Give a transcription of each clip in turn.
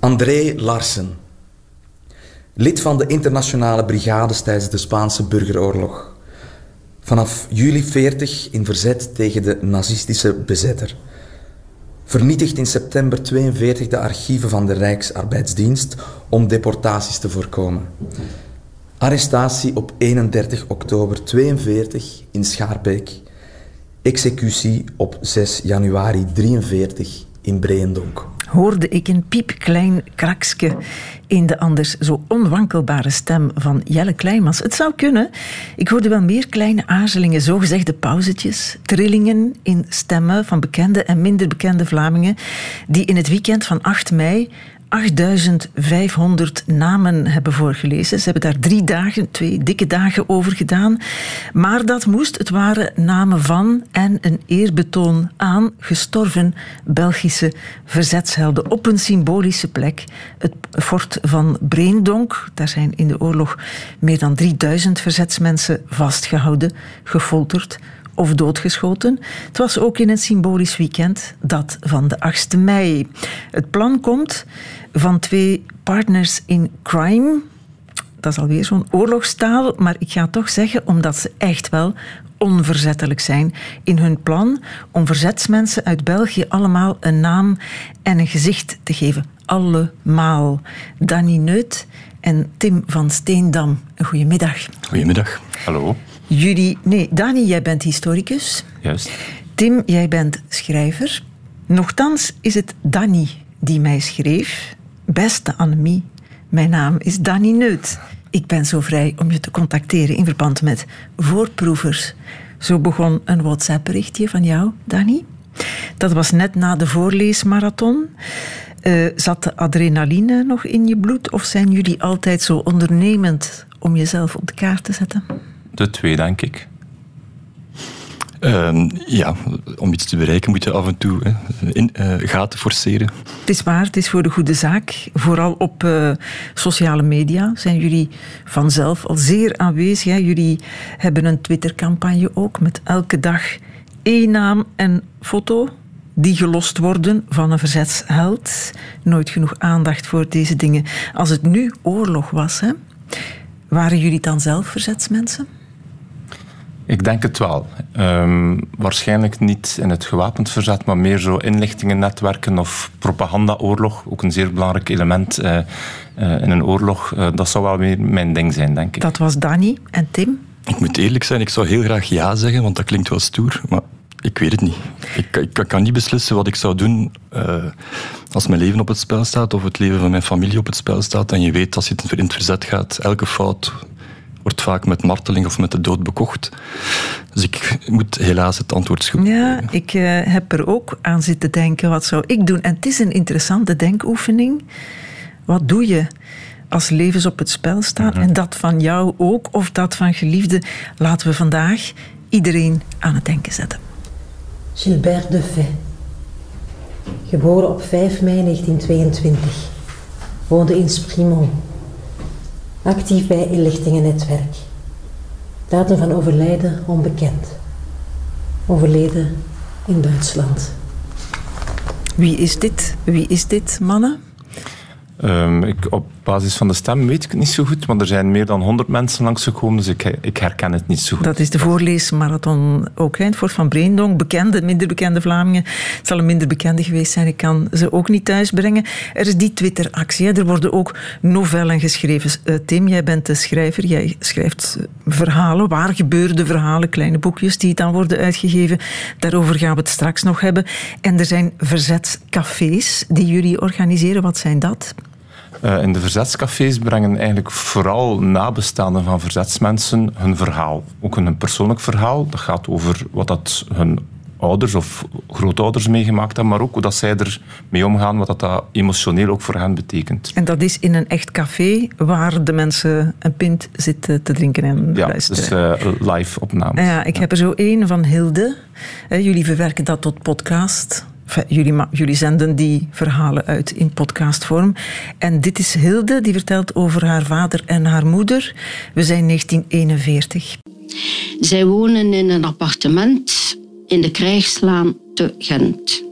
André Larsen. Lid van de internationale brigades tijdens de Spaanse burgeroorlog. Vanaf juli 40 in verzet tegen de nazistische bezetter. Vernietigt in september 42 de archieven van de Rijksarbeidsdienst om deportaties te voorkomen. Arrestatie op 31 oktober 42 in Schaarbeek. Executie op 6 januari 43 in Breendonk hoorde ik een piepklein krakske in de anders zo onwankelbare stem van Jelle Kleimans. Het zou kunnen. Ik hoorde wel meer kleine aarzelingen, zogezegde pauzetjes, trillingen in stemmen van bekende en minder bekende Vlamingen, die in het weekend van 8 mei 8500 namen hebben voorgelezen. Ze hebben daar drie dagen, twee dikke dagen over gedaan. Maar dat moest. Het waren namen van en een eerbetoon aan gestorven Belgische verzetshelden op een symbolische plek. Het fort van Breendonk. Daar zijn in de oorlog meer dan 3000 verzetsmensen vastgehouden, gefolterd of doodgeschoten. Het was ook in een symbolisch weekend, dat van de 8e mei. Het plan komt van twee partners in crime. Dat is alweer zo'n oorlogstaal, maar ik ga toch zeggen omdat ze echt wel onverzettelijk zijn in hun plan om verzetsmensen uit België allemaal een naam en een gezicht te geven. Allemaal. Danny Neut en Tim van Steendam. Goedemiddag. Goedemiddag. Hallo. Jullie, nee, Dani, jij bent historicus. Juist. Tim, jij bent schrijver. Nochtans is het Danny die mij schreef. Beste Annemie, mijn naam is Danny Neut. Ik ben zo vrij om je te contacteren in verband met voorproevers. Zo begon een WhatsApp-berichtje van jou, Danny. Dat was net na de voorleesmarathon. Uh, zat de adrenaline nog in je bloed of zijn jullie altijd zo ondernemend om jezelf op de kaart te zetten? De twee, denk ik. Uh, ja, om iets te bereiken moet je af en toe hè, in, uh, gaten forceren. Het is waar, het is voor de goede zaak. Vooral op uh, sociale media zijn jullie vanzelf al zeer aanwezig. Hè. Jullie hebben een Twitter-campagne ook met elke dag één naam en foto die gelost worden van een verzetsheld. Nooit genoeg aandacht voor deze dingen. Als het nu oorlog was, hè, waren jullie dan zelf verzetsmensen? Ik denk het wel. Um, waarschijnlijk niet in het gewapend verzet, maar meer zo inlichtingennetwerken of propagandaoorlog. Ook een zeer belangrijk element uh, uh, in een oorlog. Uh, dat zou wel weer mijn ding zijn, denk ik. Dat was Danny en Tim. Ik moet eerlijk zijn, ik zou heel graag ja zeggen, want dat klinkt wel stoer. Maar ik weet het niet. Ik, ik, ik kan niet beslissen wat ik zou doen als mijn leven op het spel staat of het leven van mijn familie op het spel staat. En je weet, als je in het verzet gaat, elke fout wordt vaak met marteling of met de dood bekocht. Dus ik moet helaas het antwoord schuldig Ja, ik uh, heb er ook aan zitten denken, wat zou ik doen? En het is een interessante denkoefening. Wat doe je als levens op het spel staan? En dat van jou ook, of dat van geliefden? Laten we vandaag iedereen aan het denken zetten. Gilbert Defay. Geboren op 5 mei 1922. Woonde in Sprimont actief bij inlichtingennetwerk. Datum van overlijden onbekend. Overleden in Duitsland. Wie is dit? Wie is dit, mannen? Um, ik, op basis van de stem weet ik het niet zo goed, maar er zijn meer dan 100 mensen langsgekomen, dus ik, ik herken het niet zo goed. Dat is de voorleesmarathon ook, hè, het van Breendonk. Bekende, minder bekende Vlamingen. Het zal een minder bekende geweest zijn, ik kan ze ook niet thuisbrengen. Er is die Twitter-actie, er worden ook novellen geschreven. Uh, Tim, jij bent de schrijver, jij schrijft verhalen, waar gebeurde verhalen, kleine boekjes die dan worden uitgegeven. Daarover gaan we het straks nog hebben. En er zijn verzetscafés die jullie organiseren. Wat zijn dat? Uh, in de verzetscafés brengen eigenlijk vooral nabestaanden van verzetsmensen hun verhaal. Ook een persoonlijk verhaal. Dat gaat over wat dat hun ouders of grootouders meegemaakt hebben, maar ook hoe dat zij ermee omgaan, wat dat, dat emotioneel ook voor hen betekent. En dat is in een echt café waar de mensen een pint zitten te drinken en ja, luisteren. dus uh, live opname. Ja, ik heb er zo één van Hilde. jullie verwerken dat tot podcast. Jullie, jullie zenden die verhalen uit in podcastvorm. En dit is Hilde, die vertelt over haar vader en haar moeder. We zijn 1941. Zij wonen in een appartement in de Krijgslaan te Gent.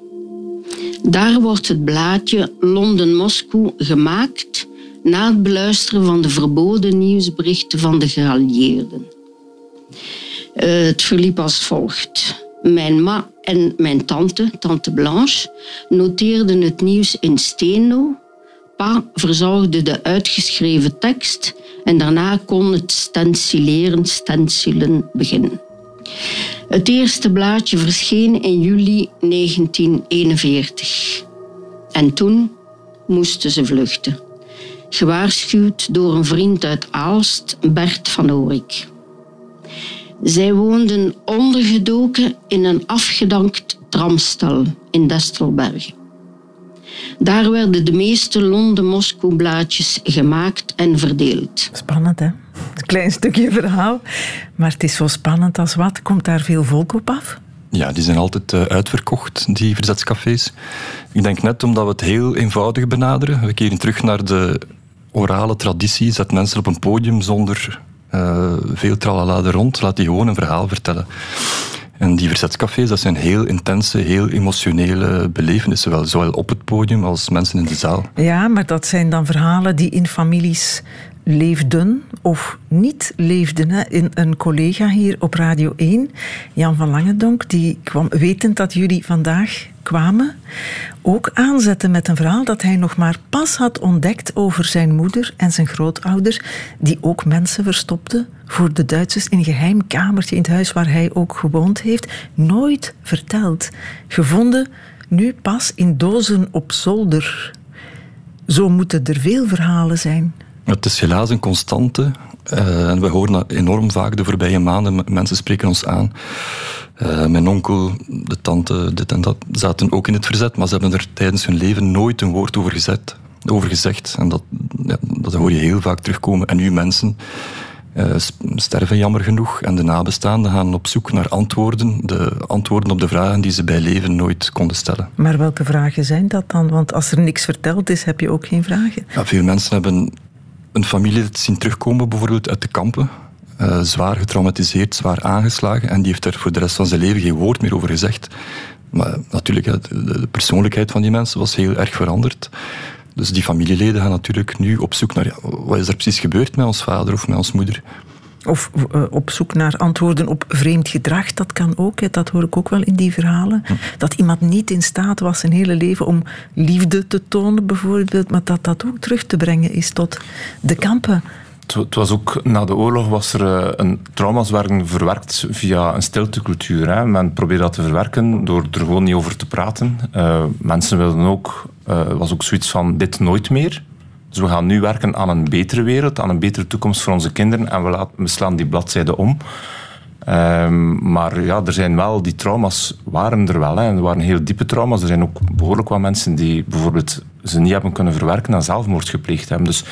Daar wordt het blaadje Londen-Moskou gemaakt na het beluisteren van de verboden nieuwsberichten van de geallieerden. Uh, het verliep als volgt. Mijn ma en mijn tante, tante Blanche, noteerden het nieuws in steno. Pa verzorgde de uitgeschreven tekst en daarna kon het stencileren, stencilen beginnen. Het eerste blaadje verscheen in juli 1941. En toen moesten ze vluchten. Gewaarschuwd door een vriend uit Aalst, Bert van Oorik. Zij woonden ondergedoken in een afgedankt tramstal in Destelbergen. Daar werden de meeste Londen-Moskou-blaadjes gemaakt en verdeeld. Spannend, hè? Een klein stukje verhaal. Maar het is zo spannend als wat. Komt daar veel volk op af? Ja, die zijn altijd uh, uitverkocht, die verzetscafés. Ik denk net omdat we het heel eenvoudig benaderen. We keren terug naar de orale traditie. Zet mensen op een podium zonder uh, veel tralala rond. Laat die gewoon een verhaal vertellen. En die verzetscafés, dat zijn heel intense, heel emotionele belevenissen, wel, zowel op het podium als mensen in de zaal. Ja, maar dat zijn dan verhalen die in families leefden of niet leefden. Hè. Een collega hier op Radio 1, Jan van Langendonk, die kwam wetend dat jullie vandaag kwamen, ook aanzetten met een verhaal dat hij nog maar pas had ontdekt over zijn moeder en zijn grootouders, die ook mensen verstopten voor de Duitsers in een geheim kamertje in het huis waar hij ook gewoond heeft. Nooit verteld. Gevonden nu pas in dozen op zolder. Zo moeten er veel verhalen zijn. Het is helaas een constante. Uh, en we horen dat enorm vaak de voorbije maanden. Mensen spreken ons aan. Uh, mijn onkel, de tante, dit en dat, zaten ook in het verzet, maar ze hebben er tijdens hun leven nooit een woord over, gezet, over gezegd. En dat, ja, dat hoor je heel vaak terugkomen. En nu mensen uh, sterven jammer genoeg en de nabestaanden gaan op zoek naar antwoorden, de antwoorden op de vragen die ze bij leven nooit konden stellen. Maar welke vragen zijn dat dan? Want als er niks verteld is, heb je ook geen vragen. Ja, veel mensen hebben een familie zien terugkomen, bijvoorbeeld uit de kampen. Uh, zwaar getraumatiseerd, zwaar aangeslagen. En die heeft er voor de rest van zijn leven geen woord meer over gezegd. Maar natuurlijk, de, de persoonlijkheid van die mensen was heel erg veranderd. Dus die familieleden gaan natuurlijk nu op zoek naar ja, wat is er precies gebeurd met ons vader of met ons moeder. Of uh, op zoek naar antwoorden op vreemd gedrag, dat kan ook. Hè. Dat hoor ik ook wel in die verhalen. Hm. Dat iemand niet in staat was zijn hele leven om liefde te tonen, bijvoorbeeld, maar dat dat ook terug te brengen is tot de kampen. Het was ook na de oorlog was er uh, een trauma's werden verwerkt via een stiltecultuur. Hè. Men probeerde dat te verwerken door er gewoon niet over te praten. Uh, mensen wilden ook, was ook zoiets van dit nooit meer. Dus we gaan nu werken aan een betere wereld, aan een betere toekomst voor onze kinderen en we, slaan die bladzijde om. Um, maar ja, er zijn wel, die trauma's waren er wel. Hè. Er waren heel diepe trauma's. Er zijn ook behoorlijk wat mensen die bijvoorbeeld ze niet hebben kunnen verwerken en zelfmoord gepleegd hebben. Dus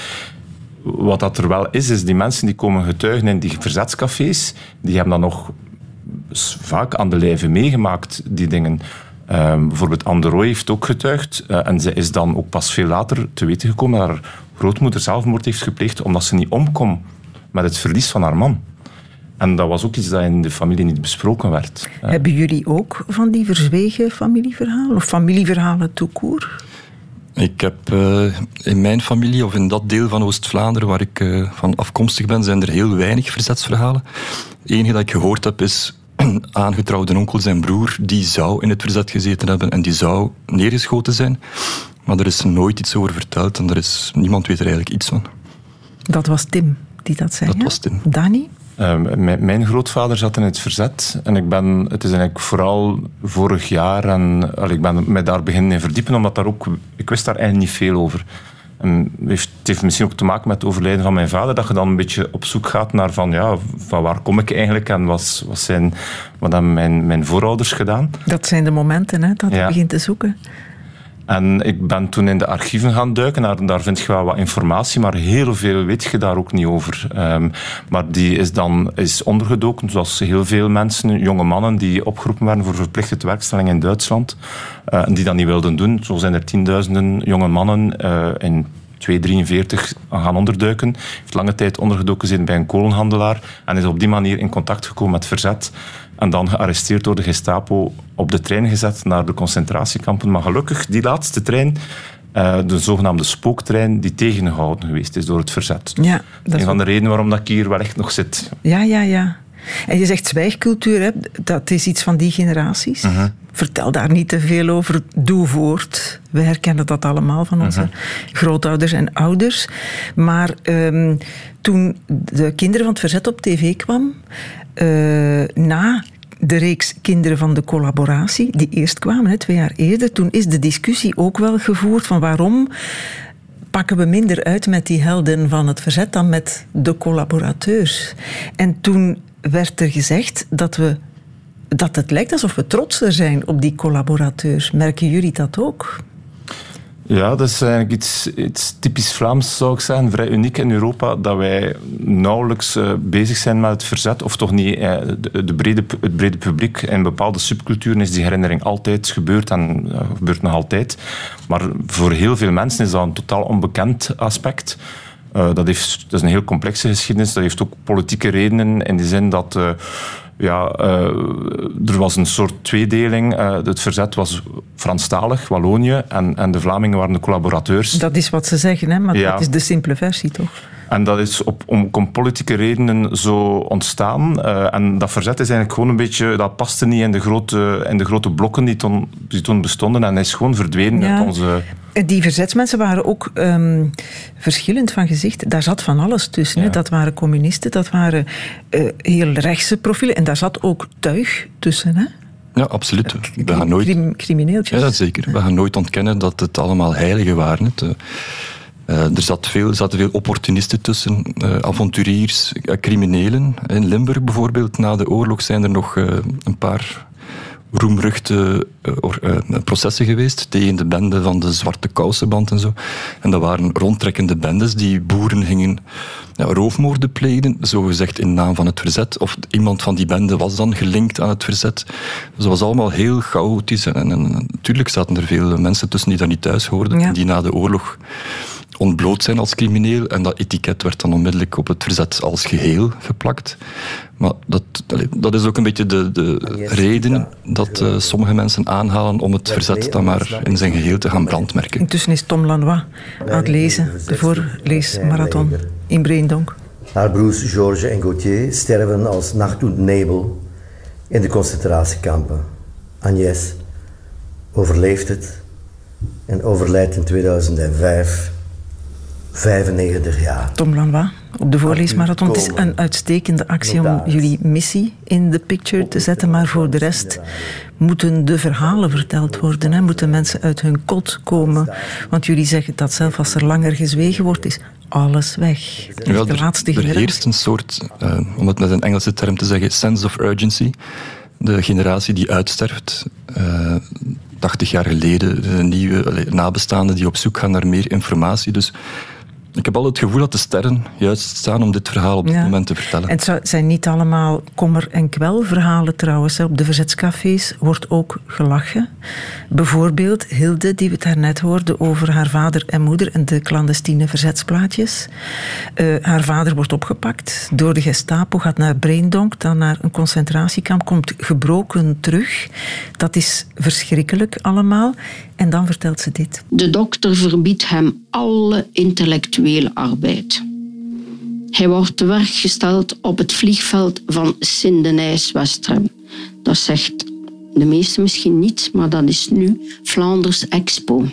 wat dat er wel is, is die mensen die komen getuigen in die verzetscafés, die hebben dan nog vaak aan de lijve meegemaakt, die dingen. Um, bijvoorbeeld Anderoy heeft ook getuigd uh, en ze is dan ook pas veel later te weten gekomen dat haar grootmoeder zelfmoord heeft gepleegd omdat ze niet omkom met het verlies van haar man. En dat was ook iets dat in de familie niet besproken werd. Hebben jullie ook van die verzwegen familieverhalen of familieverhalen toekoor? Ik heb uh, in mijn familie, of in dat deel van Oost-Vlaanderen waar ik uh, van afkomstig ben, zijn er heel weinig verzetsverhalen. Het enige dat ik gehoord heb is een aangetrouwde onkel, zijn broer, die zou in het verzet gezeten hebben en die zou neergeschoten zijn. Maar er is nooit iets over verteld en er is, niemand weet er eigenlijk iets van. Dat was Tim die dat zei. Dat was Tim. Dani? Um, mijn, grootvader zat in het verzet en ik ben, het is eigenlijk vooral vorig jaar en al, ik ben mij daar beginnen in verdiepen, omdat daar ook, ik wist daar eigenlijk niet veel over. En het heeft misschien ook te maken met het overlijden van mijn vader, dat je dan een beetje op zoek gaat naar van, ja, van waar kom ik eigenlijk en wat, wat, zijn, wat hebben mijn, mijn voorouders gedaan. Dat zijn de momenten hè, dat je begint te zoeken. En ik ben toen in de archieven gaan duiken. Daar, daar vind je wel wat informatie, maar heel veel weet je daar ook niet over. Um, maar die is dan is ondergedoken, zoals heel veel mensen, jonge mannen die opgeroepen werden voor verplichte werkstelling in Duitsland. Uh, en die dat niet wilden doen. Zo zijn er tienduizenden jonge mannen uh, in 243 gaan onderduiken. Heeft lange tijd ondergedoken zitten bij een kolenhandelaar en is op die manier in contact gekomen met verzet. En dan gearresteerd door de Gestapo, op de trein gezet naar de concentratiekampen. Maar gelukkig, die laatste trein, uh, de zogenaamde spooktrein, die tegengehouden geweest is door het verzet. Ja, dat is een van de redenen waarom dat ik hier wel echt nog zit. Ja, ja, ja. En je zegt zwijgcultuur, hè? dat is iets van die generaties. Uh Vertel daar niet te veel over. Doe voort. We herkennen dat allemaal van onze uh grootouders en ouders. Maar um, toen de kinderen van het verzet op tv kwam, na de reeks Kinderen van de Collaboratie, die eerst kwamen, hè, twee jaar eerder, toen is de discussie ook wel gevoerd van waarom pakken we minder uit met die helden van het verzet dan met de collaborateurs. En toen werd er gezegd dat, we, dat het lijkt alsof we trotser zijn op die collaborateurs. Merken jullie dat ook? Ja, dat is eigenlijk iets, iets typisch Vlaams, zou ik zeggen. Vrij uniek in Europa dat wij nauwelijks uh, bezig zijn met het verzet. Of toch niet. De, de, brede, het brede publiek in bepaalde subculturen is die herinnering altijd gebeurd en uh, gebeurt nog altijd. Maar voor heel veel mensen is dat een totaal onbekend aspect. dat, heeft, dat is een heel complexe geschiedenis. Dat heeft ook politieke redenen in de zin dat ja, uh, er was een soort tweedeling. Uh, het verzet was Franstalig, Wallonië, en, en de Vlamingen waren de collaborateurs. Dat is wat ze zeggen, hè? maar ja. dat is de simpele versie, toch? En dat is op, om, om politieke redenen zo ontstaan. Uh, en dat verzet is eigenlijk gewoon een beetje... Dat paste niet in de grote, in de grote blokken die toen, die toen bestonden. En is gewoon verdwenen ja. uit onze... Die verzetsmensen waren ook um, verschillend van gezicht. Daar zat van alles tussen. Ja. Dat waren communisten, dat waren uh, heel rechtse profielen. En daar zat ook tuig tussen. Hè? Ja, absoluut. We gaan nooit... Crim, crimineeltjes. Ja, dat zeker. We gaan nooit ontkennen dat het allemaal heiligen waren. Het, uh, er, zat veel, er zaten veel opportunisten tussen, uh, avonturiers, uh, criminelen. In Limburg bijvoorbeeld, na de oorlog zijn er nog een paar roemruchte processen geweest tegen de bende van de Zwarte Kousenband en zo. En dat waren rondtrekkende bendes die boeren gingen ja, roofmoorden plegen, zogezegd in naam van het verzet. Of iemand van die bende was dan gelinkt aan het verzet. Dus dat was allemaal heel chaotisch. En, en, natuurlijk zaten er veel mensen tussen die daar niet thuis hoorden, ja. die na de oorlog ontbloot zijn als crimineel. En dat etiket werd dan onmiddellijk op het verzet als geheel geplakt. Maar dat, dat is ook een beetje de, de reden dat uh, sommige mensen aanhalen om het verzet dan maar in zijn geheel te gaan brandmerken. Intussen is Tom Lanois aan het lezen, de voorleesmarathon in Breendonk. Haar broers Georges en Gauthier sterven als nacht und nebel in de concentratiekampen. Agnès overleeft het en overlijdt in 2005 95 jaar. Tom Lanois, op de voorleesmarathon. Het is een uitstekende actie om jullie missie in de picture te zetten, maar voor de rest moeten de verhalen verteld worden. Hè? Moeten mensen uit hun kot komen. Want jullie zeggen dat zelf als er langer gezwegen wordt, is alles weg. Ja, de laatste er, er heerst een soort, uh, om het met een Engelse term te zeggen, sense of urgency. De generatie die uitsterft, uh, 80 jaar geleden, de nieuwe nabestaanden die op zoek gaan naar meer informatie. Dus ik heb al het gevoel dat de sterren juist staan om dit verhaal op dit moment te vertellen. En het zijn niet allemaal kommer- en kwelverhalen trouwens. Op de verzetscafés wordt ook gelachen. Bijvoorbeeld Hilde, die we het daarnet hoorden over haar vader en moeder en de clandestine verzetsplaatjes. Uh, haar vader wordt opgepakt door de Gestapo, gaat naar Breendonk, dan naar een concentratiekamp, komt gebroken terug. Dat is verschrikkelijk allemaal. En dan vertelt ze dit. De dokter verbiedt hem alle intellectuele Hij wordt te werk gesteld op het vliegveld van Sint-Denijs-Westrem. Dat zegt de meesten misschien niet, maar dat is nu Vlaanders Expo.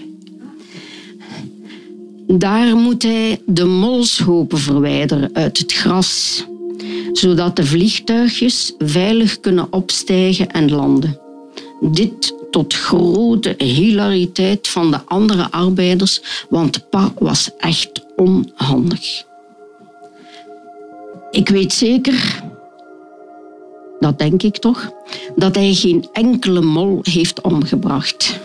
Daar moet hij de molshopen verwijderen uit het gras, zodat de vliegtuigjes veilig kunnen opstijgen en landen. Dit tot grote hilariteit van de andere arbeiders, want pa was echt onhandig. Ik weet zeker, dat denk ik toch, dat hij geen enkele mol heeft omgebracht.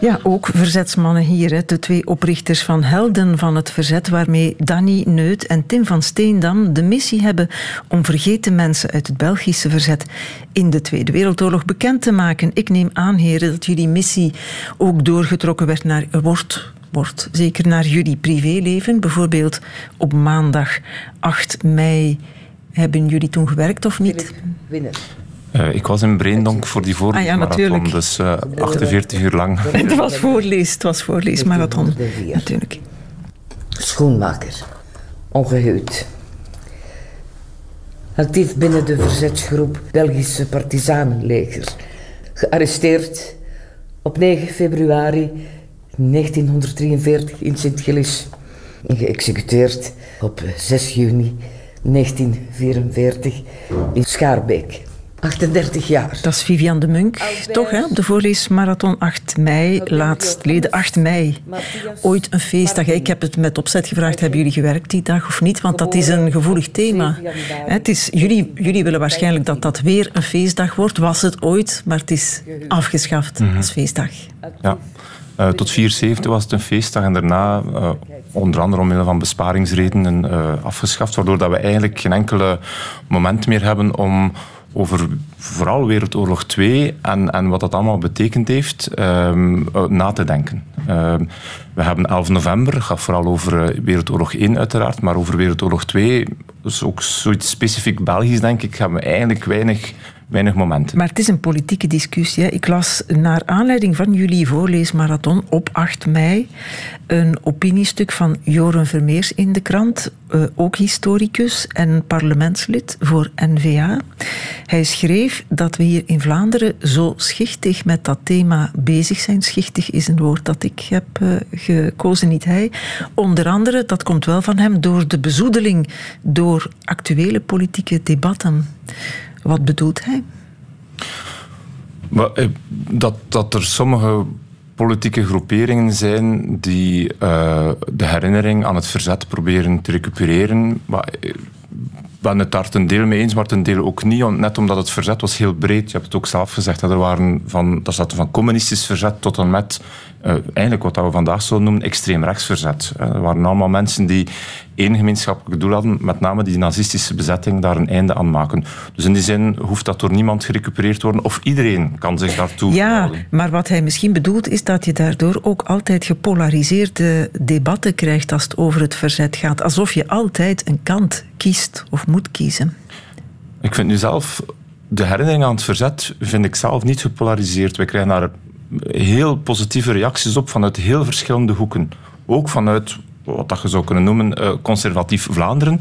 Ja, ook verzetsmannen hier. Hè. De twee oprichters van Helden van het Verzet, waarmee Danny Neut en Tim van Steendam de missie hebben om vergeten mensen uit het Belgische verzet in de Tweede Wereldoorlog bekend te maken. Ik neem aan, heren, dat jullie missie ook doorgetrokken werd naar, wordt, wordt zeker naar jullie privéleven. Bijvoorbeeld op maandag 8 mei hebben jullie toen gewerkt of niet? Winner. Uh, ik was in Breendonk voor die voorleesmarathon, ah, ja, dus uh, 48 uur lang. Het was voorlees, het was voorleesmarathon, natuurlijk. Schoenmaker, ongehuwd. Actief binnen de verzetsgroep Belgische Partizanenleger. Gearresteerd op 9 februari 1943 in Sint-Gilles. En geëxecuteerd op 6 juni 1944 in Schaarbeek. 38 jaar. Dat is Vivian de Munk, toch, hè? De voorleesmarathon 8 mei, leden 8 mei. Ooit een feestdag. Ik heb het met opzet gevraagd, hebben jullie gewerkt die dag of niet? Want dat is een gevoelig thema. Het is, jullie, jullie willen waarschijnlijk dat dat weer een feestdag wordt. Was het ooit, maar het is afgeschaft mhm. als feestdag. Ja. Uh, tot 74 was het een feestdag en daarna, uh, onder andere omwille van besparingsredenen, uh, afgeschaft. Waardoor dat we eigenlijk geen enkele moment meer hebben om over vooral Wereldoorlog 2 en, en wat dat allemaal betekend heeft, um, na te denken. Um, we hebben 11 november, gaat vooral over Wereldoorlog 1 uiteraard, maar over Wereldoorlog 2, dus ook zoiets specifiek Belgisch denk ik, hebben we eigenlijk weinig weinig momenten. Maar het is een politieke discussie. Ik las naar aanleiding van jullie voorleesmarathon op 8 mei een opiniestuk van Joren Vermeers in de krant, uh, ook historicus en parlementslid voor NVA. Hij schreef dat we hier in Vlaanderen zo schichtig met dat thema bezig zijn. Schichtig is een woord dat ik heb uh, gekozen, niet hij. Onder andere, dat komt wel van hem, door de bezoedeling door actuele politieke debatten. Wat bedoelt hij? Eh, dat, dat er sommige politieke groeperingen zijn die uh, de herinnering aan het verzet proberen te recupereren. Maar, ik eh, ben het daar ten deel mee eens, maar ten deel ook niet. Net omdat het verzet was heel breed. Je hebt het ook zelf gezegd. Dat er waren van, dat zat van communistisch verzet tot en met uh, eigenlijk wat we vandaag zo noemen extreem rechtsverzet. Uh, er waren allemaal mensen die één gemeenschappelijk doel hadden, met name die nazistische bezetting, daar een einde aan maken. Dus in die zin hoeft dat door niemand gerecupereerd te worden, of iedereen kan zich daartoe Ja, maar wat hij misschien bedoelt, is dat je daardoor ook altijd gepolariseerde debatten krijgt als het over het verzet gaat. Alsof je altijd een kant kiest of moet kiezen. Ik vind nu zelf de herinnering aan het verzet vind ik zelf niet gepolariseerd. We krijgen daar heel positieve reacties op vanuit heel verschillende hoeken. Ook vanuit wat dat je zou kunnen noemen uh, conservatief Vlaanderen.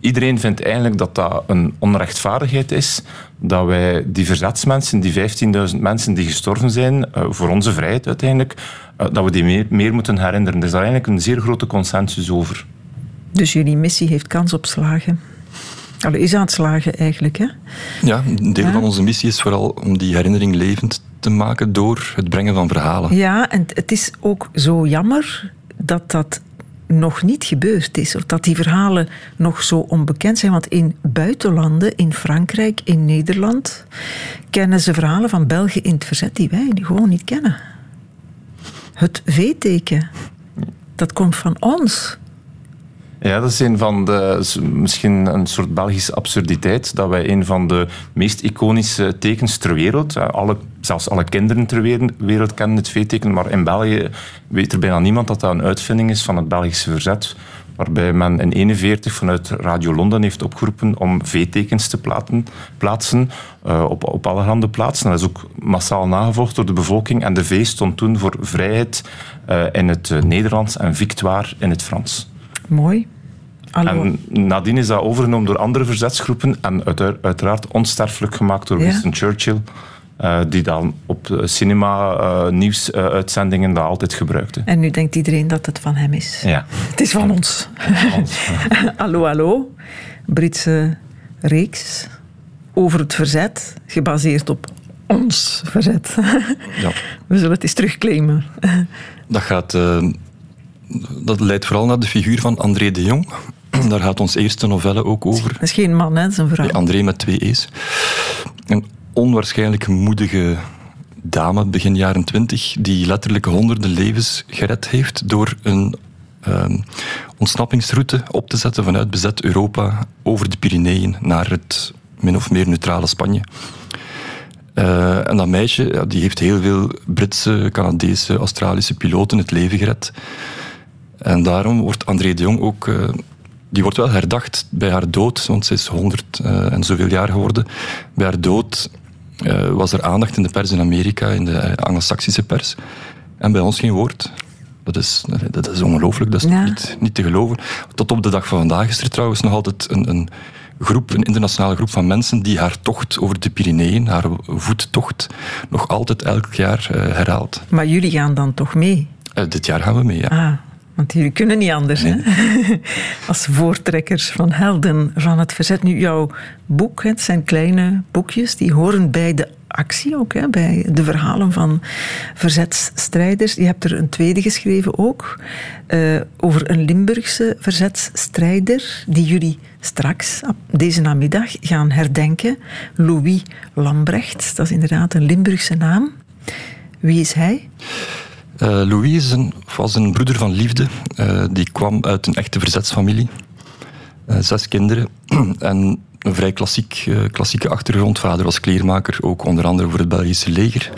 Iedereen vindt eigenlijk dat dat een onrechtvaardigheid is dat wij die verzetsmensen, die 15.000 mensen die gestorven zijn, uh, voor onze vrijheid uiteindelijk, uh, dat we die meer, meer moeten herinneren. Er is daar eigenlijk een zeer grote consensus over. Dus jullie missie heeft kans op slagen? Allee, is aan het slagen eigenlijk, hè? Ja, een deel ja. van onze missie is vooral om die herinnering levend te maken door het brengen van verhalen. Ja, en het is ook zo jammer dat dat nog niet gebeurd is. Of dat die verhalen nog zo onbekend zijn. Want in buitenlanden, in Frankrijk, in Nederland, kennen ze verhalen van België in het verzet die wij gewoon niet kennen. Het V-teken, dat komt van ons. Ja, dat is een van de, misschien een soort Belgische absurditeit, dat wij een van de meest iconische tekens ter wereld, alle, zelfs alle kinderen ter wereld kennen het V-teken, maar in België weet er bijna niemand dat dat een uitvinding is van het Belgische verzet, waarbij men in 1941 vanuit Radio Londen heeft opgeroepen om V-tekens te plaatsen uh, op, op allerhande plaatsen. Dat is ook massaal nagevolgd door de bevolking en de V stond toen voor vrijheid uh, in het Nederlands en victoire in het Frans. Mooi. Hallo. En nadien is dat overgenomen door andere verzetsgroepen en uiteraard onsterfelijk gemaakt door ja. Winston Churchill. Uh, die dan op cinema-nieuwsuitzendingen uh, dat altijd gebruikte. En nu denkt iedereen dat het van hem is. Ja. Het is van ons. hallo, hallo. Britse reeks over het verzet, gebaseerd op ons verzet. ja. We zullen het eens terugclaimen. Dat gaat... Dat leidt vooral naar de figuur van André de Jong. Daar gaat ons eerste novelle ook over. Dat is geen man, hè? dat is een vrouw. Nee, André met twee E's. Een onwaarschijnlijk moedige dame, begin jaren twintig, die letterlijk honderden levens gered heeft door een ehm, ontsnappingsroute op te zetten vanuit bezet Europa over de Pyreneeën naar het min of meer neutrale Spanje. Uh, en dat meisje die heeft heel veel Britse, Canadese, Australische piloten het leven gered. En daarom wordt André de Jong ook... Uh, die wordt wel herdacht bij haar dood, want ze is honderd uh, en zoveel jaar geworden. Bij haar dood was er aandacht in de pers in Amerika, in de Anglo-Saxische pers. En bij ons geen woord. Dat is, dat is ongelooflijk, dat is ja. niet, niet te geloven. Tot op de dag van vandaag is er trouwens nog altijd een, een groep, een internationale groep van mensen die haar tocht over de Pyreneeën, haar voettocht, nog altijd elk jaar herhaalt. Maar jullie gaan dan toch mee? Uh, dit jaar gaan we mee, ja. Ah. Want jullie kunnen niet anders, nee. hè? Als voortrekkers van helden van het verzet. Nu, jouw boek, het zijn kleine boekjes, die horen bij de actie ook, hè, bij de verhalen van verzetsstrijders. Je hebt er een tweede geschreven ook, uh, over een Limburgse verzetsstrijder, die jullie straks, deze namiddag, gaan herdenken. Louis Lambrecht, dat is inderdaad een Limburgse naam. Wie is hij? Uh, Louis was een broeder van liefde. Uh, die kwam uit een echte verzetsfamilie. Uh, zes kinderen. en een vrij klassiek, klassieke achtergrond. Vader was kleermaker, ook onder andere voor het Belgische leger.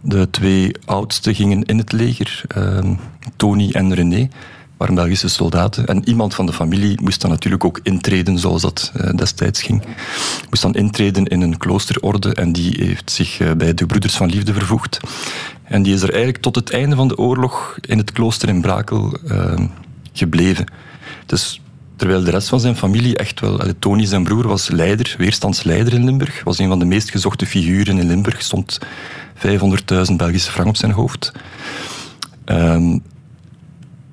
De twee oudste gingen in het leger, Tony en René waren Belgische soldaten. En iemand van de familie moest dan natuurlijk ook intreden, zoals dat uh, destijds ging. Moest dan intreden in een kloosterorde en die heeft zich uh, bij de Broeders van Liefde vervoegd. En die is er eigenlijk tot het einde van de oorlog in het klooster in Brakel uh, gebleven. Dus terwijl de rest van zijn familie echt wel... Tony, zijn broer, was leider, weerstandsleider in Limburg. Was een van de meest gezochte figuren in Limburg. Stond 500.000 Belgische frank op zijn hoofd. Um,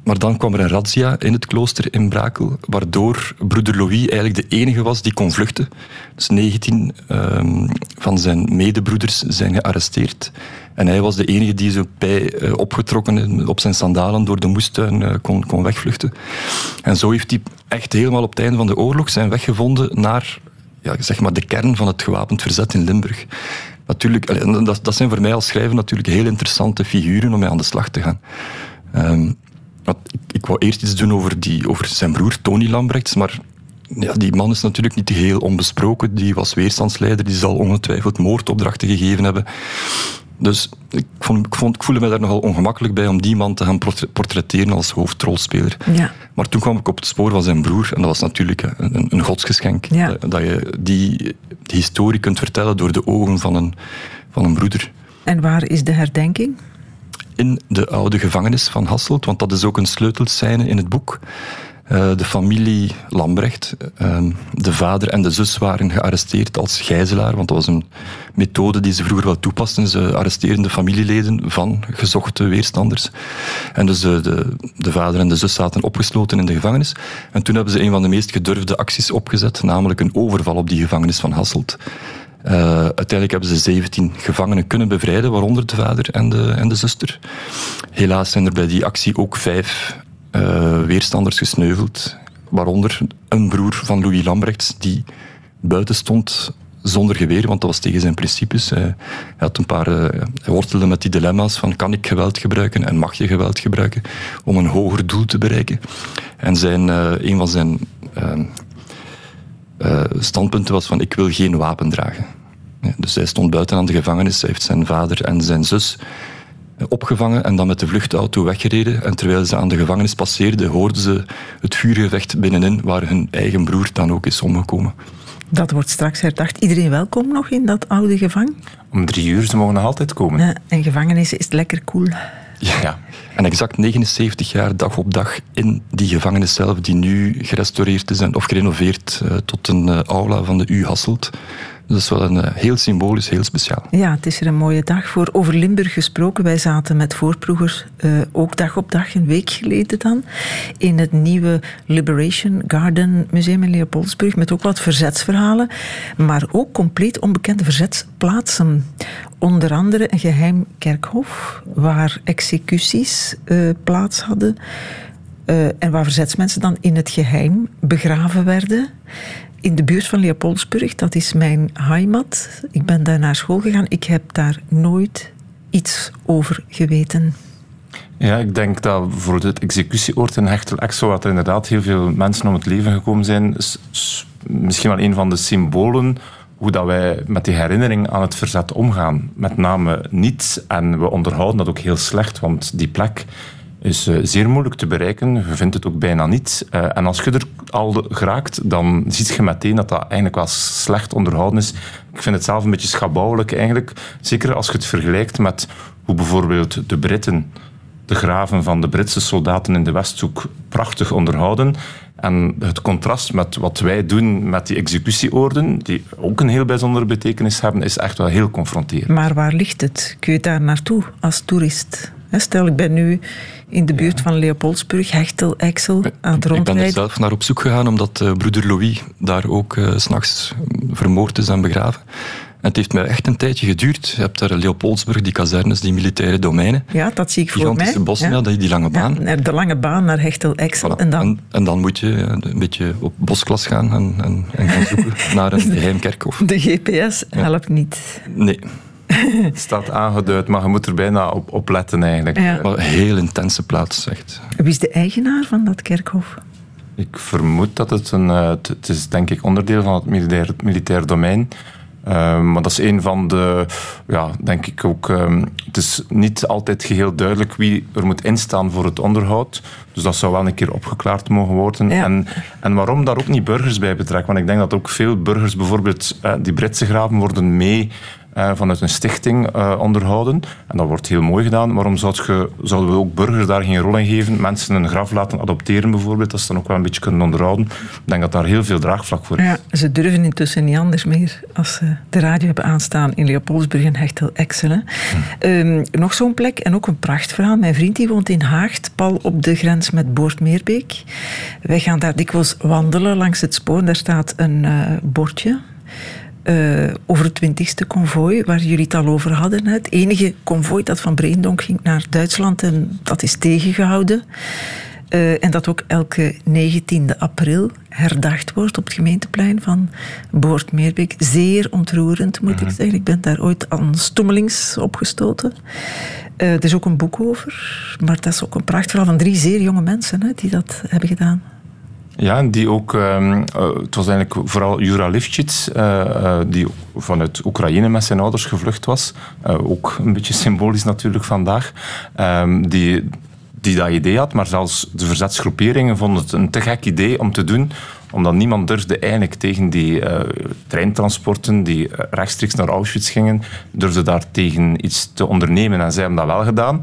maar dan kwam er een razzia in het klooster in Brakel, waardoor broeder Louis eigenlijk de enige was die kon vluchten. Dus 19 um, van zijn medebroeders zijn gearresteerd. En hij was de enige die zo bij uh, opgetrokken op zijn sandalen door de moestuin uh, kon, kon wegvluchten. En zo heeft hij echt helemaal op het einde van de oorlog zijn weg gevonden naar ja, zeg maar de kern van het gewapend verzet in Limburg. Natuurlijk, dat, dat zijn voor mij als schrijver natuurlijk heel interessante figuren om mee aan de slag te gaan. Um, ik, ik wou eerst iets doen over, die, over zijn broer Tony Lambrechts, maar ja, die man is natuurlijk niet heel onbesproken. Die was weerstandsleider, die zal ongetwijfeld moordopdrachten gegeven hebben. Dus ik, vond, ik, vond, ik voelde me daar nogal ongemakkelijk bij om die man te gaan portretteren als hoofdrolspeler. Ja. Maar toen kwam ik op het spoor van zijn broer en dat was natuurlijk een, een godsgeschenk. Ja. Dat je die, die, historie kunt vertellen door de ogen van een, van een broeder. En waar is de herdenking? In de oude gevangenis van Hasselt, want dat is ook een sleutelscène in het boek. Uh, de familie Lambrecht, uh, de vader en de zus waren gearresteerd als gijzelaar, want dat was een methode die ze vroeger wel toepasten. Ze arresteerden de familieleden van gezochte weerstanders. En dus de, de, de, vader en de zus zaten opgesloten in de gevangenis. En toen hebben ze een van de meest gedurfde acties opgezet, namelijk een overval op die gevangenis van Hasselt. Uh, uiteindelijk hebben ze 17 gevangenen kunnen bevrijden, waaronder de vader en de, en de zuster. Helaas zijn er bij die actie ook vijf uh, weerstanders gesneuveld, waaronder een broer van Louis Lambrechts, die buiten stond zonder geweer, want dat was tegen zijn principes. Hij, had een paar, uh, hij met die dilemma's van kan ik geweld gebruiken en mag je geweld gebruiken om een hoger doel te bereiken. En zijn, een van zijn uh, standpunt was van ik wil geen wapen dragen. Ja, dus hij stond buiten aan de gevangenis, hij heeft zijn vader en zijn zus eh, opgevangen en dan met de vluchtauto weggereden. En terwijl ze aan de gevangenis passeerden, hoorden ze het vuurgevecht binnenin, waar hun eigen broer dan ook is omgekomen. Dat wordt straks herdacht. Iedereen welkom nog in dat oude gevang? Om drie uur, ze mogen nog altijd komen. Ja, en gevangenis is lekker cool. Ja, en exact 79 jaar dag op dag in die gevangenis zelf, die nu gerestaureerd is en, of gerenoveerd uh, tot een uh, aula van de U Hasselt. Dat is wel een uh, heel symbolisch, heel speciaal. Ja, het is er een mooie dag voor. Over Limburg gesproken, wij zaten met voorproevers ook dag op dag, een week geleden dan, in het nieuwe Liberation Garden Museum in Leopoldsburg, met ook wat verzetsverhalen, maar ook compleet onbekende verzetsplaatsen. Onder andere een geheim kerkhof, waar executies uh, plaats hadden. En waar verzetsmensen dan in het geheim begraven werden. In de buurt van Leopoldsburg, dat is mijn heimat. Ik ben daar naar school gegaan. Ik heb daar nooit iets over geweten? Ja, ik denk dat voor het executieoord in Hechtel-Exo, waar er inderdaad heel veel mensen om het leven gekomen zijn, is misschien wel een van de symbolen hoe dat wij met die herinnering aan het verzet omgaan. Met name niet, en we onderhouden dat ook heel slecht, want die plek is uh, zeer moeilijk te bereiken. Je vindt het ook bijna niet. Uh, en als je er al geraakt, dan ziet je meteen dat dat eigenlijk wel slecht onderhouden is. Ik vind het zelf een beetje schabouwelijk eigenlijk. Zeker als je het vergelijkt met hoe bijvoorbeeld de Britten de graven van de Britse soldaten in de Westhoek prachtig onderhouden. En het contrast met wat wij doen met die executieoorden, die ook een heel bijzondere betekenis hebben, is echt wel heel confronterend. Maar waar ligt het? Kun je daar naartoe als toerist? Stel, ik ben nu in de buurt van Leopoldsburg, Hechtel, Exel, aan het rondrijden. Ik ben er zelf naar op zoek gegaan, omdat uh, broeder Louis daar ook uh, s'nachts vermoord is en begraven. En het heeft mij echt een tijdje geduurd. Je hebt daar Leopoldsburg, die kazernes, die militaire domeinen. Ja, dat zie ik voor mij. Gigantische bossen, ja. die lange baan. Ja, de lange baan naar Hechtel-Exel. Voilà. En, dan... En, en, dan moet je een beetje op bosklas gaan en, en, en gaan zoeken naar een geheim kerkhof. De GPS helpt niet. Nee. Het staat aangeduid, maar je moet er bijna op, op letten eigenlijk. Ja. Een heel intense plaats, echt. Wie is de eigenaar van dat kerkhof? Ik vermoed dat het een... Uh, het is denk ik onderdeel van het militair, militair domein. Uh, maar dat is een van de, ja, denk ik ook. Um, het is niet altijd geheel duidelijk wie er moet instaan voor het onderhoud. Dus dat zou wel een keer opgeklaard mogen worden. Ja. En, en waarom daar ook niet burgers bij betrekken? Want ik denk dat ook veel burgers, bijvoorbeeld uh, die Britse graven, worden mee uh, vanuit een stichting uh, onderhouden. En dat wordt heel mooi gedaan. Waarom zou je, zouden we ook burgers daar geen rol in geven? Mensen een graf laten adopteren bijvoorbeeld, dat ze dan ook wel een beetje kunnen onderhouden. Ik denk dat daar heel veel draagvlak voor is. Ja, ze durven intussen niet anders meer als ze de radio hebben aanstaan in Leopoldsburg en Hechtel Exel. Hm. Um, nog zo'n plek en ook een prachtverhaal. Mijn vriend die woont in Haagt, pal op de grens met Boortmeerbeek. Wij gaan daar dikwijls wandelen langs het spoor. Daar staat een uh, bordje uh, over het 20e konvooi, waar jullie het al over hadden. Het enige konvooi dat van Breendonk ging naar Duitsland en dat is tegengehouden. Uh, en dat ook elke 19e april herdacht wordt op het gemeenteplein van Boortmeerbeek. Zeer ontroerend, moet ik zeggen. Ik ben daar ooit aan stommelings opgestoten. Uh, er is ook een boek over, maar dat is ook een prachtverhaal van drie zeer jonge mensen hè, die dat hebben gedaan. Ja, die ook, um, uh, het was eigenlijk vooral Jura Lifchits, uh, uh, die vanuit Oekraïne met zijn ouders gevlucht was. ook een beetje symbolisch natuurlijk vandaag. Um, die, die dat idee had, maar zelfs de verzetsgroeperingen vonden het een te gek idee om te doen omdat niemand durfde eigenlijk tegen die treintransporten die rechtstreeks naar Auschwitz gingen, durfde daar tegen iets te ondernemen. En zij hebben dat wel gedaan,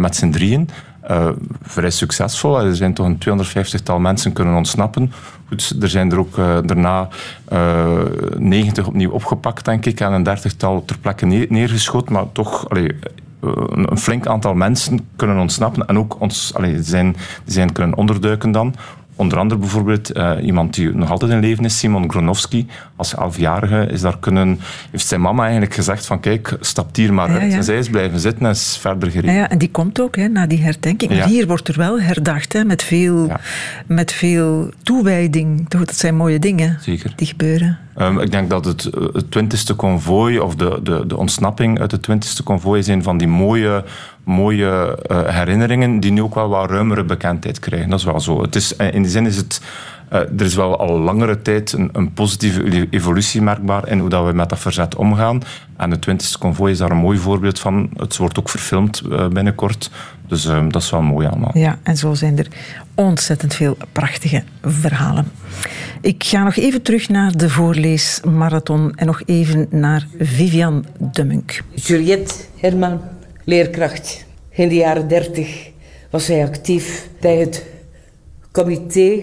met z'n drieën. Uh, vrij succesvol. Er zijn toch een 250-tal mensen kunnen ontsnappen. Goed, er zijn er ook uh, daarna uh, 90 opnieuw opgepakt, denk ik, en een dertigtal ter plekke neer, neergeschoten. Maar toch, allee, een, een flink aantal mensen kunnen ontsnappen en ook ons, allee, zijn, zijn kunnen onderduiken dan. Onder andere bijvoorbeeld uh, iemand die nog altijd in leven is, Simon Gronowski. Als elfjarige is daar kunnen, heeft zijn mama eigenlijk gezegd van kijk, stap hier maar Ja, uit. ja. En zij is blijven zitten en is verder gereden. Ja, ja, en die komt ook hè, na die herdenking. Maar hier wordt er wel herdacht hè, met, veel, met veel toewijding. Dat zijn mooie dingen Zeker. die gebeuren. Um, ik denk dat het, eh, het 20ste konvooi of de, de, de ontsnapping uit het 20ste konvooi is een van die mooie, mooie uh, herinneringen die nu ook wel wat ruimere bekendheid krijgen. Dat is wel zo. Het is, in die zin is het. Uh, er is wel al langere tijd een, een, positieve evolutie merkbaar in hoe dat we met dat verzet omgaan. En het 20ste konvooi is daar een mooi voorbeeld van. Het wordt ook verfilmd uh, binnenkort. Dus um, dat is wel mooi allemaal. Ja, en zo zijn er ontzettend veel prachtige verhalen. Ik ga nog even terug naar de voorleesmarathon en nog even naar Vivian de Munk. Juliette Herman, leerkracht. In de jaren dertig was zij actief bij het Comité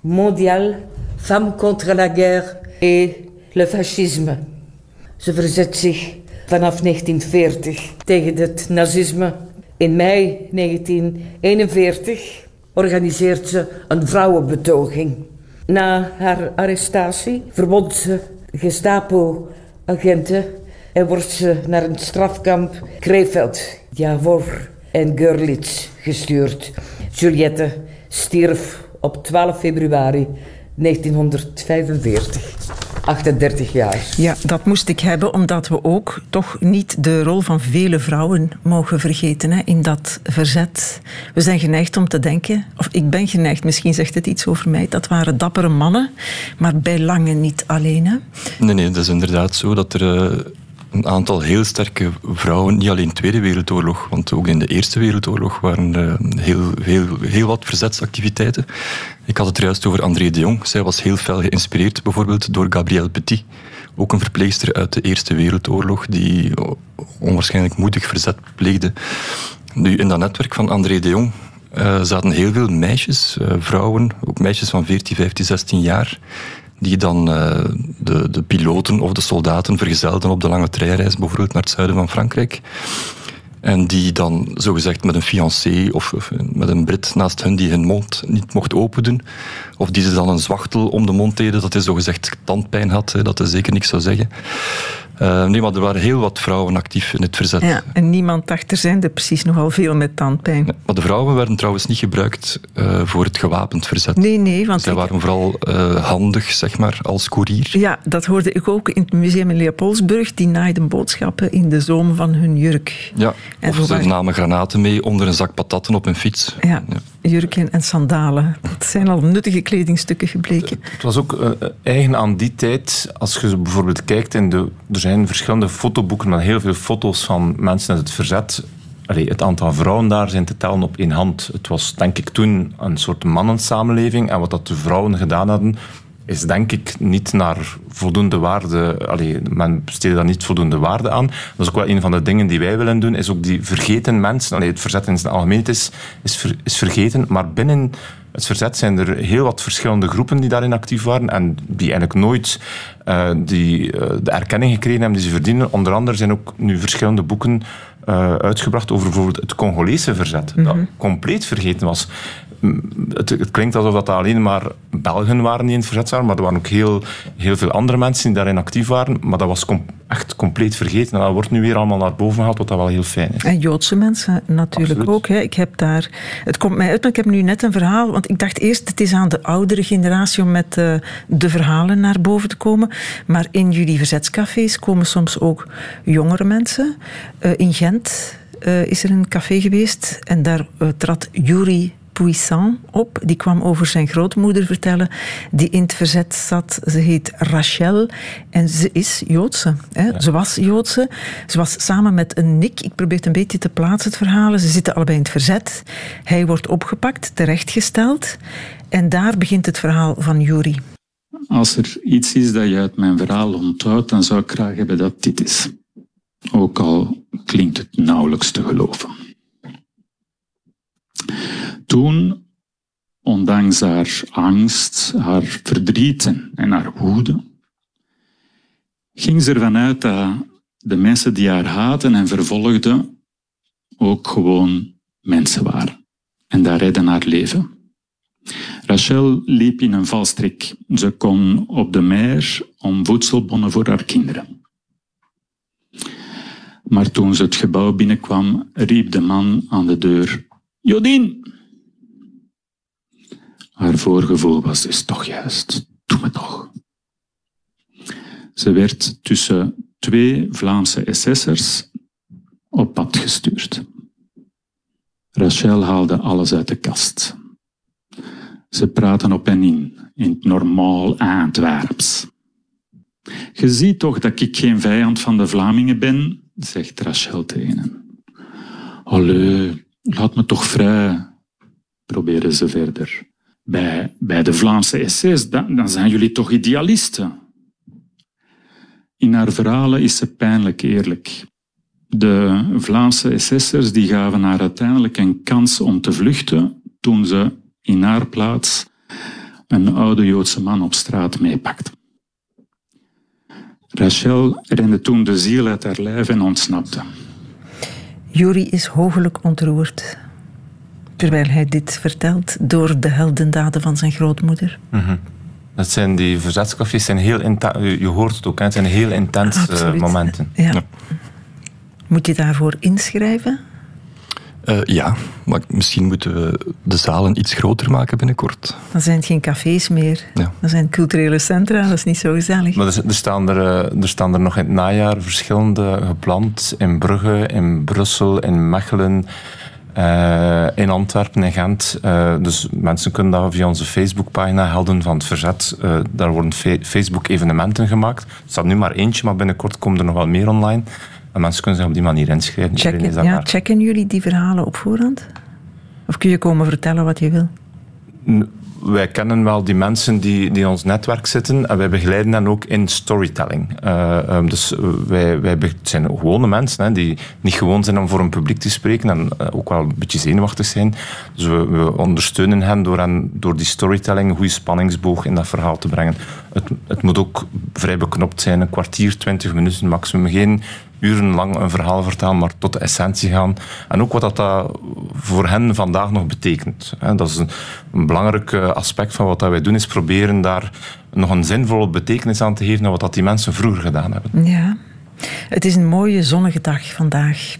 Mondial Femmes contre la Guerre et le Fascisme. Ze verzet zich vanaf 1940 tegen het nazisme. In mei 1941 organiseert ze een vrouwenbetoging. Na haar arrestatie verwondt ze Gestapo-agenten en wordt ze naar een strafkamp Krefeld, Javor en Görlitz gestuurd. Juliette stierf op 12 februari 1945. 38 jaar. Ja, dat moest ik hebben omdat we ook toch niet de rol van vele vrouwen mogen vergeten hè, in dat verzet. We zijn geneigd om te denken, of ik ben geneigd, misschien zegt het iets over mij, dat waren dappere mannen, maar bij lange niet alleen. Hè? Nee, nee, dat is inderdaad zo dat er uh, een aantal heel sterke vrouwen, niet alleen in de Tweede Wereldoorlog, want ook in de Eerste Wereldoorlog waren er heel, heel, heel wat verzetsactiviteiten. Ik had het er juist over André de Jong. Zij was heel fel geïnspireerd bijvoorbeeld door Gabrielle Petit, ook een verpleegster uit de Eerste Wereldoorlog, die onwaarschijnlijk moedig verzet pleegde. Nu, in dat netwerk van André de Jong uh, zaten heel veel meisjes, uh, vrouwen, ook meisjes van 14, 15, 16 jaar, die dan uh, de, de piloten of de soldaten vergezelden op de lange treinreis, bijvoorbeeld naar het zuiden van Frankrijk. En die dan zogezegd met een fiancé of, met een Brit naast hun die hun mond niet mocht opendoen. Of die ze dan een zwachtel om de mond deden dat hij zogezegd tandpijn had, dat hij zeker niks zou zeggen. Uh, nee, maar er waren heel wat vrouwen actief in het verzet. Ja, en niemand dacht, er zijn er precies nogal veel met tandpijn. Maar de vrouwen werden trouwens niet gebruikt uh, voor het gewapend verzet. Nee, nee. Want Zij ik... waren vooral uh, handig, zeg maar, als koerier. Ja, dat hoorde ik ook in het museum in Leopoldsburg. Die naaiden boodschappen in de zoom van hun jurk. Ja, en of ze waren... namen granaten mee onder een zak patatten op hun fiets. Ja, ja. Jurken en sandalen. Dat zijn al nuttige kledingstukken gebleken. Het was ook eigen aan die tijd, als je bijvoorbeeld kijkt in de er zijn verschillende fotoboeken met heel veel foto's van mensen uit het verzet. Allee, het aantal vrouwen daar zijn te tellen op één hand. Het was denk ik toen een soort mannensamenleving. En wat dat de vrouwen gedaan hadden, is denk ik niet naar voldoende waarde. Allee, men besteedde daar niet voldoende waarde aan. Dat is ook wel een van de dingen die wij willen doen, is ook die vergeten mensen. Allee, het verzet in zijn algemeenheid is, is, ver, is vergeten, maar binnen het verzet zijn er heel wat verschillende groepen die daarin actief waren en die eigenlijk nooit uh, die, uh, de erkenning gekregen hebben die ze verdienen. Onder andere zijn ook nu verschillende boeken uh, uitgebracht over bijvoorbeeld het Congolese verzet, mm -hmm. dat compleet vergeten was. Het, het, klinkt alsof dat alleen maar Belgen waren die in het verzet waren, maar er waren ook heel, heel veel andere mensen die daarin actief waren. Maar dat was com echt compleet vergeten. En dat wordt nu weer allemaal naar boven gehaald, wat dat wel heel fijn is. En Joodse mensen natuurlijk Absoluut. ook. Hè. Ik heb daar, het komt mij uit, maar ik heb nu net een verhaal. Want ik dacht eerst, het is aan de oudere generatie om met uh, de verhalen naar boven te komen. Maar in jullie verzetscafés komen soms ook jongere mensen. Uh, in Gent uh, is er een café geweest en daar trad Yuri Puissant op. Die kwam over zijn grootmoeder vertellen, die in het verzet zat. Ze heet Rachel en ze is Joodse. Hè? Ja. Ze was Joodse. Ze was samen met een Nick. Ik probeer het een beetje te plaatsen, het verhalen. Ze zitten allebei in het verzet. Hij wordt opgepakt, terechtgesteld. En daar begint het verhaal van Yuri. Als er iets is dat je uit mijn verhaal onthoudt, dan zou ik graag hebben dat dit is. Ook al klinkt het nauwelijks te geloven. Toen, ondanks haar angst, haar verdriet en haar woede, ging ze ervan uit dat de mensen die haar haten en vervolgden ook gewoon mensen waren. En daar redden haar leven. Rachel liep in een valstrik. Ze kon op de meer om voedselbonnen voor haar kinderen. Maar toen ze het gebouw binnenkwam, riep de man aan de deur: Jodien! Haar voorgevoel was dus toch juist. Doe me toch. Ze werd tussen twee Vlaamse SS'ers op pad gestuurd. Rachel haalde alles uit de kast. Ze praten op en in, in het normaal Antwerps. Je ziet toch dat ik geen vijand van de Vlamingen ben, zegt Rachel tegen hem. Laat me toch vrij, proberen ze verder. Bij, bij de Vlaamse essays, dan, dan zijn jullie toch idealisten. In haar verhalen is ze pijnlijk eerlijk. De Vlaamse SS'ers die gaven haar uiteindelijk een kans om te vluchten toen ze in haar plaats een oude Joodse man op straat meepakte. Rachel rende toen de ziel uit haar lijf en ontsnapte. Yuri is hoogelijk ontroerd terwijl hij dit vertelt door de heldendaden van zijn grootmoeder. Mm -hmm. Dat zijn die verzetscafés zijn heel intens. Je hoort het ook, hè? het zijn heel intense uh, momenten. Ja. Ja. Moet je daarvoor inschrijven? Uh, ja, maar misschien moeten we de zalen iets groter maken binnenkort. Dan zijn het geen cafés meer. Ja. Dan zijn het culturele centra, dat is niet zo gezellig. Maar er, er, staan er, eh, er staan er nog in het najaar verschillende gepland. In Brugge, in Brussel, in Mechelen, uh, in Antwerpen en Gent. Uh, dus mensen kunnen dat via onze Facebookpagina Helden van het Verzet. Uh, daar worden Facebook-evenementen gemaakt. Er staat nu maar eentje, maar binnenkort komen er nog wel meer online. En mensen kunnen zich op die manier inschrijven. Checken, ja, checken jullie die verhalen op voorhand? Of kun je komen vertellen wat je wil? wij kennen wel die mensen die, die in ons netwerk zitten en wij begeleiden hen ook in storytelling. Uh, um, dus wij, wij zijn gewone mensen hè, die niet gewoon zijn om voor een publiek te spreken en uh, ook wel een beetje zenuwachtig zijn. Dus we, we, ondersteunen hen door, hen door die storytelling een goede spanningsboog in dat verhaal te brengen. Het, het moet ook vrij beknopt zijn, een kwartier, twintig minuten maximum. Geen urenlang een verhaal vertellen, maar tot de essentie gaan. En ook wat dat, dat voor hen vandaag nog betekent. Dat is een, een belangrijk eh, aspect van wat dat wij doen, is proberen daar nog een zinvolle betekenis aan te geven naar wat dat die mensen vroeger gedaan hebben. Ja, het is een mooie zonnige dag vandaag.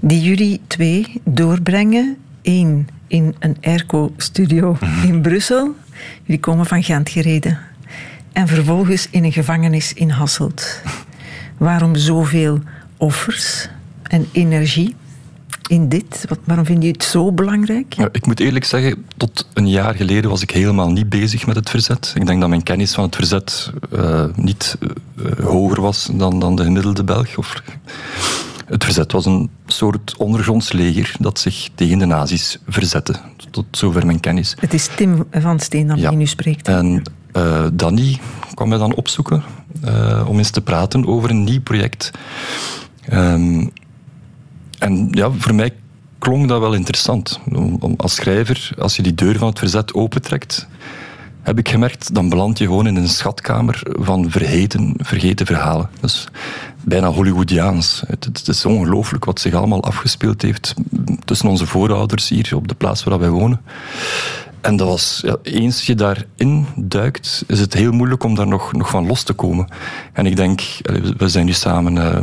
Die jullie twee doorbrengen. Eén in een airco-studio mhm. in Brussel. Jullie komen van Gent gereden. En vervolgens in een gevangenis in Hasselt. Waarom zoveel offers en energie in dit? Wat, waarom vind je het zo belangrijk? Ja, ik moet eerlijk zeggen, tot een jaar geleden was ik helemaal niet bezig met het verzet. Ik denk dat mijn kennis van het verzet uh, niet uh, hoger was dan, dan de gemiddelde Belg. Of... Het verzet was een soort ondergronds leger dat zich tegen de nazi's verzette. Tot zover mijn kennis. Het is Tim van Steen dat ja. nu spreekt. En uh, Danny kwam mij dan opzoeken uh, om eens te praten over een nieuw project. Um, en ja, voor mij klonk dat wel interessant. Om, als schrijver, als je die deur van het verzet opentrekt, heb ik gemerkt, dan beland je gewoon in een schatkamer van vergeten, vergeten verhalen. Dus bijna Hollywoodiaans. Het, het is ongelooflijk wat zich allemaal afgespeeld heeft tussen onze voorouders hier op de plaats waar wij wonen. En dat was, ja, eens je daarin duikt, is het heel moeilijk om daar nog, nog van los te komen. En ik denk, we zijn nu samen uh,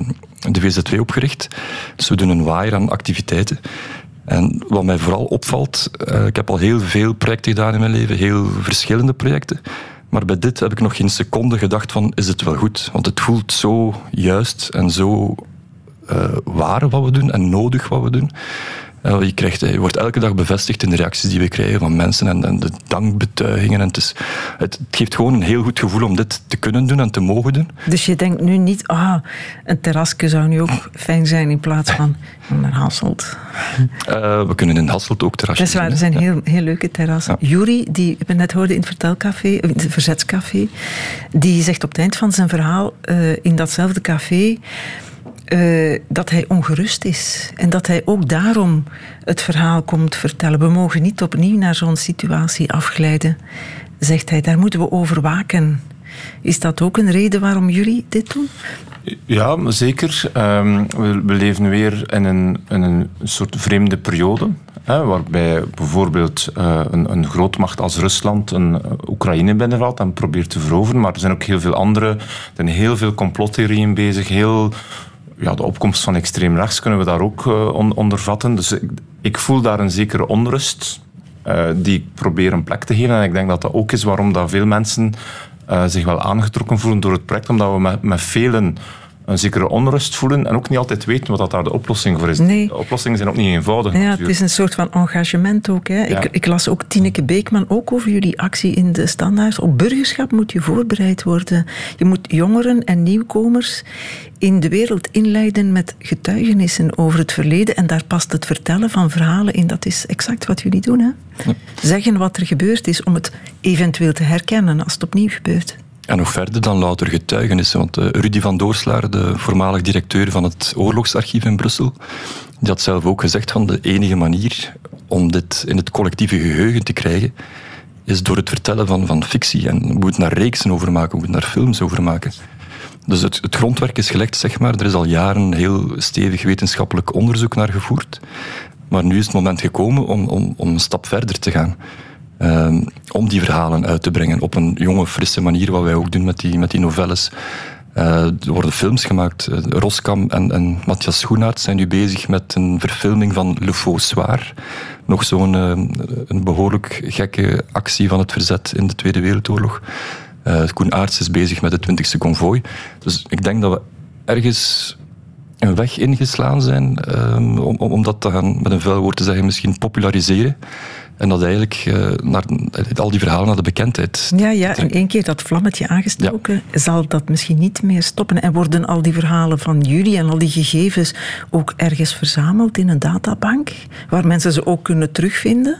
de VZ2 opgericht, dus we doen een waaier aan activiteiten. En wat mij vooral opvalt, uh, ik heb al heel veel projecten gedaan in mijn leven, heel verschillende projecten. Maar bij dit heb ik nog geen seconde gedacht van, is het wel goed? Want het voelt zo juist en zo uh, waar wat we doen en nodig wat we doen. Uh, je, krijgt, je wordt elke dag bevestigd in de reacties die we krijgen van mensen en, en de dankbetuigingen. En het, is, het, geeft gewoon een heel goed gevoel om dit te kunnen doen en te mogen doen. Dus je denkt nu niet, ah, een terrasje zou nu ook fijn zijn in plaats van naar Hasselt. Uh, we kunnen in Hasselt ook terrasjes Dat is waar, er zijn heel, heel leuke terrassen. Ja. Jury, die we net hoorden in het Vertelcafé, in het Verzetscafé, die zegt op het eind van zijn verhaal uh, in datzelfde café uh, dat hij ongerust is. En dat hij ook daarom het verhaal komt vertellen. We mogen niet opnieuw naar zo'n situatie afglijden, zegt hij. Daar moeten we over waken. Is dat ook een reden waarom jullie dit doen? Ja, zeker. Um, we, leven weer in een, een soort vreemde periode. Hè, waarbij bijvoorbeeld uh, een, een grootmacht als Rusland een Oekraïne binnenvalt en probeert te veroveren. Maar er zijn ook heel veel andere. Er zijn heel veel complottheorieën bezig. Heel ja, de opkomst van extreem rechts kunnen we daar ook uh, on, onder vatten. Dus ik, voel daar een zekere onrust uh, die ik probeer een plek te geven. En ik denk dat dat ook is waarom dat veel mensen uh, zich wel aangetrokken voelen door het project. Omdat we met, met velen een zekere onrust voelen en ook niet altijd weten wat daar de oplossing voor is. Nee. De oplossingen zijn ook niet eenvoudig. Ja, het is een soort van engagement ook. Hè. Ja. Ik, ik, las ook Tineke Beekman ook over jullie actie in de standaard. Op burgerschap moet je voorbereid worden. Je moet jongeren en nieuwkomers in de wereld inleiden met getuigenissen over het verleden. En daar past het vertellen van verhalen in. Dat is exact wat jullie doen. Hè? Ja. Zeggen wat er gebeurd is om het eventueel te herkennen als het opnieuw gebeurt. En nog verder dan louter getuigenissen. Want uh, Rudy van Doorslaar, de voormalig directeur van het oorlogsarchief in Brussel, die had zelf ook gezegd van de enige manier om dit in het collectieve geheugen te krijgen, is door het vertellen van, van fictie. En we moeten daar reeksen over maken, we moeten daar films over maken. Dus het, het, grondwerk is gelegd, zeg maar. Er is al jaren heel stevig wetenschappelijk onderzoek naar gevoerd. Maar nu is het moment gekomen om, om, om een stap verder te gaan. Um, om die verhalen uit te brengen op een jonge, frisse manier, wat wij ook doen met die, met die novelles. Uh, er worden films gemaakt. Uh, Roskam en, en Matthias Schoenaert zijn nu bezig met een verfilming van Le Faux Soir. Nog zo'n een behoorlijk gekke actie van het verzet in de Tweede Wereldoorlog. Koen Aerts is bezig met het 20e konvooi. Dus ik denk dat we ergens een weg ingeslaan zijn um, om, om dat te gaan, met een vuil woord te zeggen, misschien populariseren. En dat eigenlijk uh, naar, al die verhalen naar de bekendheid. Ja, ja en één keer dat vlammetje aangestoken, zal dat misschien niet meer stoppen. En worden al die verhalen van jullie en al die gegevens ook ergens verzameld in een databank, waar mensen ze ook kunnen terugvinden?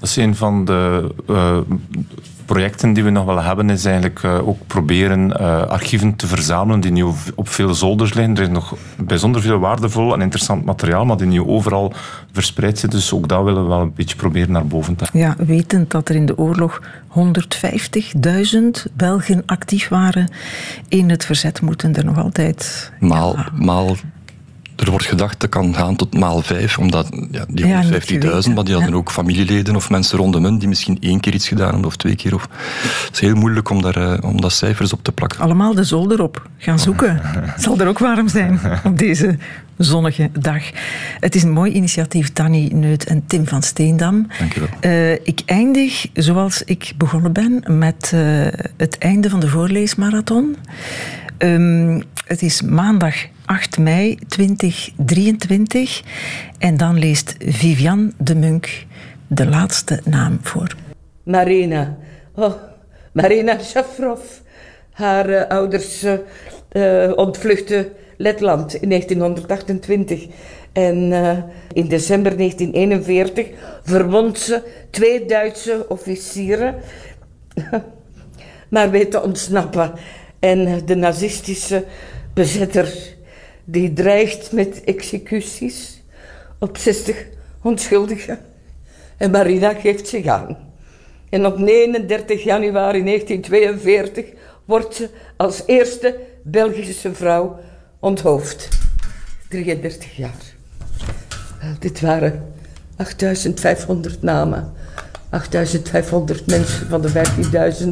Dat is een van de uh, projecten die we nog wel hebben, is eigenlijk uh, ook proberen uh, archieven te verzamelen die nu op veel zolders liggen. Er is nog bijzonder veel waardevol en interessant materiaal, maar die nu overal verspreid zit. Dus ook dat willen we wel een beetje proberen naar boven te halen. Ja, wetend dat er in de oorlog 150.000 Belgen actief waren in het verzet, moeten er nog altijd... Maal, ja. maal er wordt gedacht dat kan gaan tot maal vijf, omdat ja, die 150.000, maar die hadden ook familieleden of mensen rondom hen die misschien één keer iets gedaan hebben of twee keer. Of, het is heel moeilijk om daar, uh, om daar cijfers op te plakken. Allemaal de zolder op gaan zoeken. Het zal er ook warm zijn op deze zonnige dag. Het is een mooi initiatief, Tanny Neut en Tim van Steendam. Dank je wel. Uh, ik eindig zoals ik begonnen ben met uh, het einde van de voorleesmarathon. Um, het is maandag 8 mei 2023. En dan leest Vivian de Munk de laatste naam voor. Marina. Oh, Marina Shafrov. Haar uh, ouders uh, ontvluchten Letland in 1928. En in december 1941 verwond ze twee Duitse officieren. maar weet te ontsnappen. En de nazistische bezetter die dreigt met executies op 60 onschuldigen. En Marina geeft zich aan. En op 39 januari 1942 wordt ze als eerste Belgische vrouw onthoofd. 33 jaar. Wel, dit waren 8500 namen. 8500 mensen van de 15.000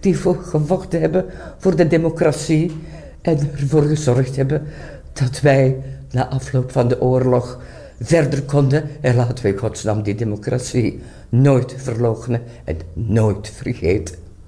die voor gevochten hebben voor de democratie en ervoor gezorgd hebben dat wij na afloop van de oorlog verder konden. En laten we in godsnaam die democratie nooit verloochenen en nooit vergeten.